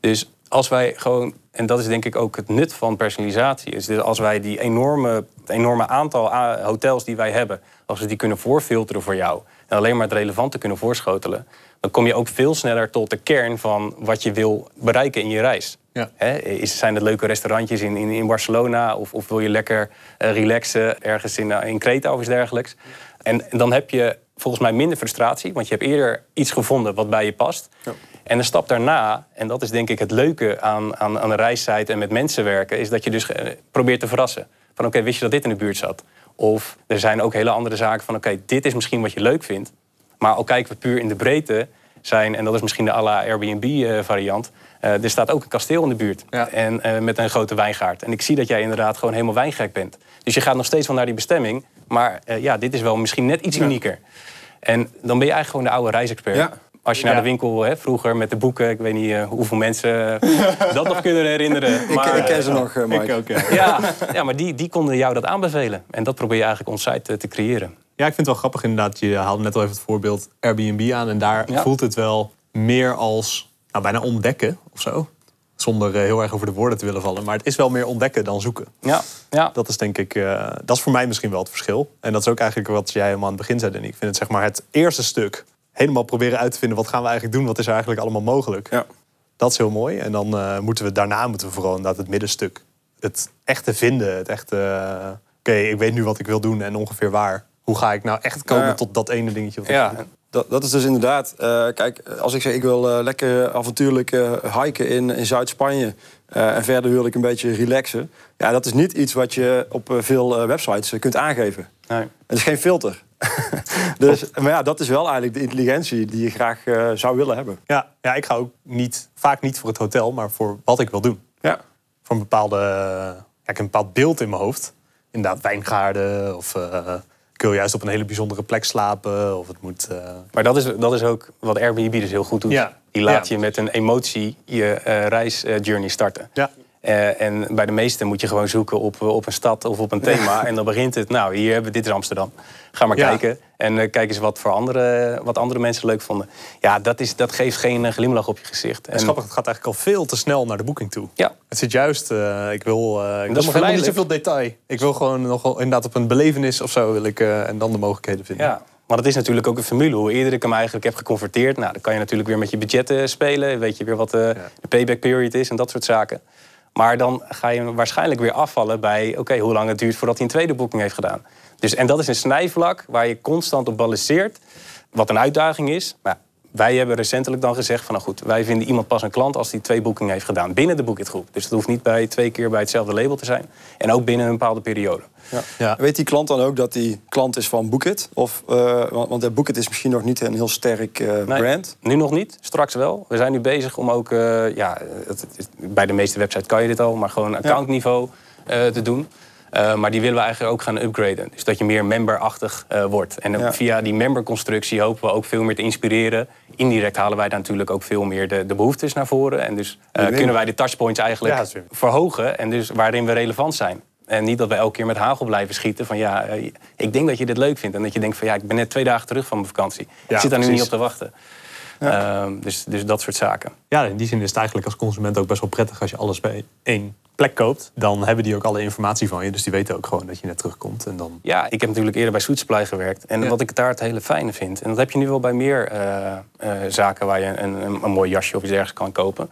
Dus als wij gewoon, en dat is denk ik ook het nut van personalisatie, is dus als wij die enorme, het enorme aantal hotels die wij hebben, als we die kunnen voorfilteren voor jou en alleen maar het relevante kunnen voorschotelen, dan kom je ook veel sneller tot de kern van wat je wil bereiken in je reis. Ja. is, zijn het leuke restaurantjes in, in, in Barcelona? Of, of, wil je lekker uh, relaxen ergens in, uh, in Creta of iets dergelijks? En, en, dan heb je volgens mij minder frustratie, want je hebt eerder iets gevonden wat bij je past. Ja. En een stap daarna, en dat is denk ik het leuke aan, aan, aan een reissite en met mensen werken, is dat je dus uh, probeert te verrassen. Van oké, wist je dat dit in de buurt zat? Of er zijn ook hele andere zaken van oké, dit is misschien wat je leuk vindt. Maar al kijken we puur in de breedte, zijn, en dat is misschien de à la Airbnb-variant, uh, er staat ook een kasteel in de buurt. En, uh, met een grote wijngaard. En ik zie dat jij inderdaad gewoon helemaal wijngek bent. Dus je gaat nog steeds wel naar die bestemming. Maar uh, ja, dit is wel misschien net iets unieker. En dan ben je eigenlijk gewoon de oude reisexpert. Ja. Als je naar de winkel hè, vroeger met de boeken, ik weet niet hoeveel mensen dat nog kunnen herinneren. Maar, ik, ken ze nog, Mike. Ik ook, ja. ja, ja, maar die, die konden jou dat aanbevelen. En dat probeer je eigenlijk ons site te creëren. Ja, ik vind het wel grappig inderdaad. Je haalde net al even het voorbeeld Airbnb aan. En daar voelt het wel meer als nou, bijna ontdekken of zo. Zonder uh, heel erg over de woorden te willen vallen. Maar het is wel meer ontdekken dan zoeken. Ja, ja. Dat is denk ik, uh, dat is voor mij misschien wel het verschil. En dat is ook eigenlijk wat jij helemaal aan het begin zei. En ik vind het zeg maar het eerste stuk. Helemaal proberen uit te vinden wat gaan we eigenlijk doen. Wat is er eigenlijk allemaal mogelijk. Ja. Dat is heel mooi. En dan uh, moeten we daarna moeten we vooral inderdaad het middenstuk. Het echte vinden. Het echte, oké, ik weet nu wat ik wil doen en ongeveer waar. Hoe ga ik nou echt komen ja. tot dat ene dingetje? Wat ja, dat, dat is dus inderdaad. Uh, kijk, als ik zeg ik wil uh, lekker avontuurlijk uh, hiken in, in Zuid-Spanje. en verder wil ik een beetje relaxen. Ja, dat is niet iets wat je op veel websites kunt aangeven. Nee. Het is geen filter. dus, maar ja, dat is wel eigenlijk de intelligentie die je graag zou willen hebben. Ja, ja, ik ga ook niet, vaak niet voor het hotel, maar voor wat ik wil doen. Ja. Voor een bepaalde. Ja, ik heb een bepaald beeld in mijn hoofd. Inderdaad, wijngaarden of ik wil juist op een hele bijzondere plek slapen. Of het moet, uh... Maar dat is, dat is ook wat Airbnb dus heel goed doet. Ja. Die laat je met een emotie je uh, reisjourney starten. Ja. Uh, en bij de meesten moet je gewoon zoeken op, op een stad of op een thema. En dan begint het, nou, hier hebben we dit is Amsterdam. Ga maar kijken. En uh, kijk eens wat, voor andere, wat andere mensen leuk vonden. Ja, dat, is, dat geeft geen uh, glimlach op je gezicht. En... Schappig, het gaat eigenlijk al veel te snel naar de boeking toe. Ja. Het zit juist, ik wil, ik wil nog niet zoveel detail. Ik wil gewoon nog inderdaad op een belevenis of zo wil ik, en dan de mogelijkheden vinden. Ja. Maar dat is natuurlijk ook een formule. Hoe eerder ik hem eigenlijk heb geconverteerd... Nou, dan kan je natuurlijk weer met je budgetten spelen. Weet je weer wat de payback period is en dat soort zaken. Maar dan ga je waarschijnlijk weer afvallen bij... oké, hoe lang het duurt voordat hij een tweede boeking heeft gedaan. Dus, en dat is een snijvlak waar je constant op balanceert. Wat een uitdaging is. Maar wij hebben recentelijk dan gezegd van nou goed, wij vinden iemand pas een klant als die twee boekingen heeft gedaan binnen de Bookit groep. Dus dat hoeft niet bij twee keer bij hetzelfde label te zijn. En ook binnen een bepaalde periode. Ja. Ja. Weet die klant dan ook dat die klant is van Bookit? Of, uh, want de Bookit is misschien nog niet een heel sterk uh, nee, brand. Nu nog niet, straks wel. We zijn nu bezig om ook, uh, ja, het, het, bij de meeste websites kan je dit al, maar gewoon accountniveau te doen. Uh, maar die willen we eigenlijk ook gaan upgraden. Dus dat je meer memberachtig uh, wordt. En ja. via die memberconstructie hopen we ook veel meer te inspireren. Indirect halen wij daar natuurlijk ook veel meer de, de behoeftes naar voren. En dus uh, kunnen wij de touchpoints eigenlijk ja, verhogen. En dus waarin we relevant zijn. En niet dat we elke keer met hagel blijven schieten. Van ja, ik denk dat je dit leuk vindt. En dat je denkt van ja, ik ben net twee dagen terug van mijn vakantie. ik zit daar nu niet op te wachten. Ja. Uh, dus, dus dat soort zaken. Ja, in die zin is het eigenlijk als consument ook best wel prettig als je alles bij één plek koopt. Dan hebben die ook alle informatie van je. Dus die weten ook gewoon dat je net terugkomt. En dan... Ja, ik heb natuurlijk eerder bij Sweet Supply gewerkt. En wat ik daar het hele fijne vind. En dat heb je nu wel bij meer uh, uh, zaken waar je een, een, een, mooi jasje of iets ergens kan kopen.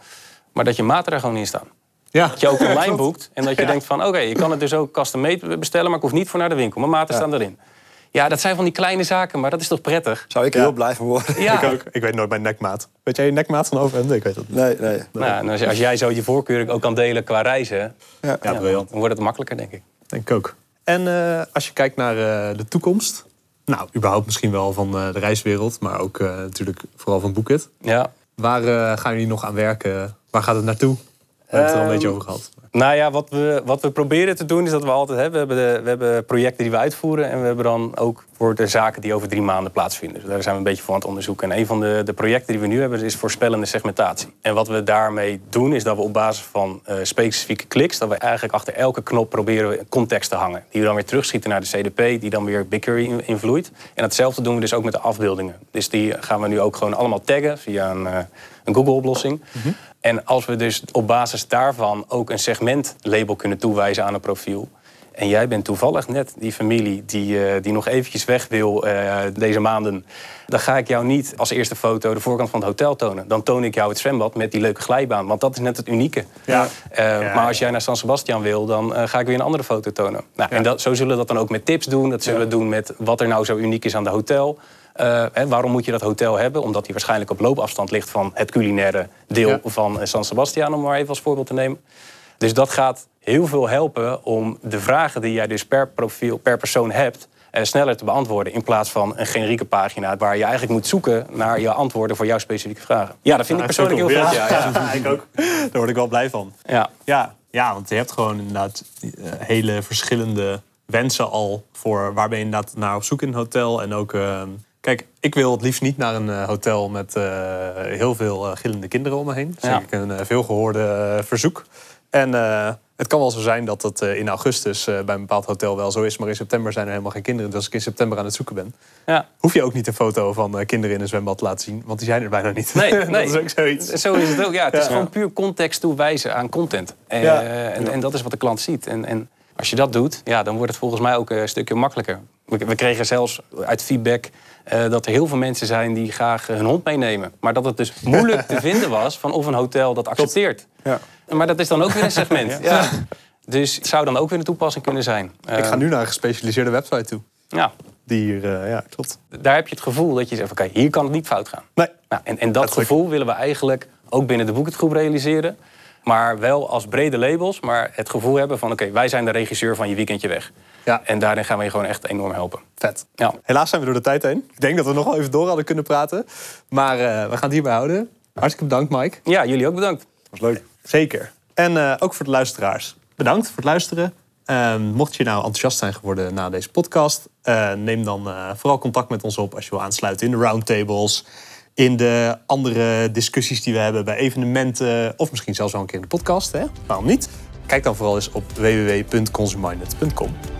Maar dat je maten er gewoon in staan. Ja. Dat je ook online boekt. En dat je denkt van oké, okay, je kan het dus ook custom made bestellen. Maar ik hoef niet voor naar de winkel. Mijn maten staan erin. Ja, dat zijn van die kleine zaken, maar dat is toch prettig? Zou ik heel blij van worden. Ja. Ik ook. Ik weet nooit mijn nekmaat. Weet jij je nekmaat van overhemden? Ik weet het niet. Nee, nee. Nou, als, als, jij zo je voorkeur ook kan delen qua reizen... Ja. Ja, dan wordt het makkelijker, denk ik. Denk ik ook. En uh, als je kijkt naar uh, de toekomst... Nou, überhaupt misschien wel van uh, de reiswereld... maar ook natuurlijk vooral van Bookit. Ja. Waar gaan jullie nog aan werken? Waar gaat het naartoe? We hebben het er al een beetje over gehad. Nou ja, wat we, wat we proberen te doen is dat we altijd hebben. We hebben, de, we hebben projecten die we uitvoeren. En we hebben dan ook voor de zaken die over drie maanden plaatsvinden. Dus daar zijn we een beetje voor aan het onderzoeken. En een van de, de projecten die we nu hebben is voorspellende segmentatie. En wat we daarmee doen is dat we op basis van uh, specifieke kliks... dat we eigenlijk achter elke knop proberen context te hangen. Die we dan weer terugschieten naar de CDP, die dan weer BigQuery invloeit. En hetzelfde doen we dus ook met de afbeeldingen. Dus die gaan we nu ook gewoon allemaal taggen via een, uh, een Google-oplossing. Mm En als we dus op basis daarvan ook een segmentlabel kunnen toewijzen aan een profiel en jij bent toevallig net die familie die, uh, die nog eventjes weg wil uh, deze maanden. Dan ga ik jou niet als eerste foto de voorkant van het hotel tonen. Dan toon ik jou het zwembad met die leuke glijbaan. Want dat is net het unieke. Ja. Ja. Maar als jij naar San Sebastian wil, dan ga ik weer een andere foto tonen. Nou, ja. En dat, zo zullen we dat dan ook met tips doen. Dat zullen we doen met wat er nou zo uniek is aan de hotel. Hè, waarom moet je dat hotel hebben? Omdat hij waarschijnlijk op loopafstand ligt van het culinaire deel van San Sebastian, om maar even als voorbeeld te nemen. Dus dat gaat heel veel helpen om de vragen die jij dus per profiel, per persoon hebt, eh, sneller te beantwoorden. In plaats van een generieke pagina waar je eigenlijk moet zoeken naar je antwoorden voor jouw specifieke vragen. Ja, dat vind ik persoonlijk heel vet. Ja, ja, ja, ik ook. Daar word ik wel blij van. Ja. Ja, ja want je hebt gewoon inderdaad uh, hele verschillende wensen al voor waar ben je inderdaad naar op zoek in een hotel. En ook, uh, kijk, ik wil het liefst niet naar een uh, hotel met heel veel gillende kinderen om me heen. Dat is ja. een veelgehoorde verzoek. En het kan wel zo zijn dat dat in augustus bij een bepaald hotel wel zo is. Maar in september zijn er helemaal geen kinderen. Dus als ik in september aan het zoeken ben, ja. hoef je ook niet een foto van kinderen in een zwembad te laten zien. Want die zijn er bijna niet. Nee, nee. dat is ook zoiets. Zo is het ook. Ja, het is gewoon puur context toewijzen aan content. En, ja. en, en, dat is wat de klant ziet. En, en als je dat doet, ja, dan wordt het volgens mij ook een stukje makkelijker. We, we kregen zelfs uit feedback uh, dat er heel veel mensen zijn die graag hun hond meenemen. Maar dat het dus moeilijk te vinden was van of een hotel dat accepteert. Ja. Maar dat is dan ook weer een segment. ja. Dus het zou dan ook weer een toepassing kunnen zijn. Ik ga nu naar een gespecialiseerde website toe. Ja. Die hier, uh, ja, klopt. Daar heb je het gevoel dat je zegt, oké, hier kan het niet fout gaan. Nee. Nou, en, en dat gevoel willen we eigenlijk ook binnen de Boeketgroep realiseren. Maar wel als brede labels, maar het gevoel hebben van... oké, wij zijn de regisseur van je weekendje weg. Ja. En daarin gaan we je gewoon echt enorm helpen. Vet. Ja. Helaas zijn we door de tijd heen. Ik denk dat we nog wel even door hadden kunnen praten. Maar uh, we gaan het hierbij houden. Hartstikke bedankt, Mike. Ja, jullie ook bedankt. Dat was leuk. Zeker. En uh, ook voor de luisteraars. Bedankt voor het luisteren. Uh, mocht je nou enthousiast zijn geworden na deze podcast... Uh, neem dan vooral contact met ons op als je wil aansluiten in de roundtables... in de andere discussies die we hebben bij evenementen... of misschien zelfs wel een keer in de podcast. Hè? Waarom niet? Kijk dan vooral eens op www.consuminded.com.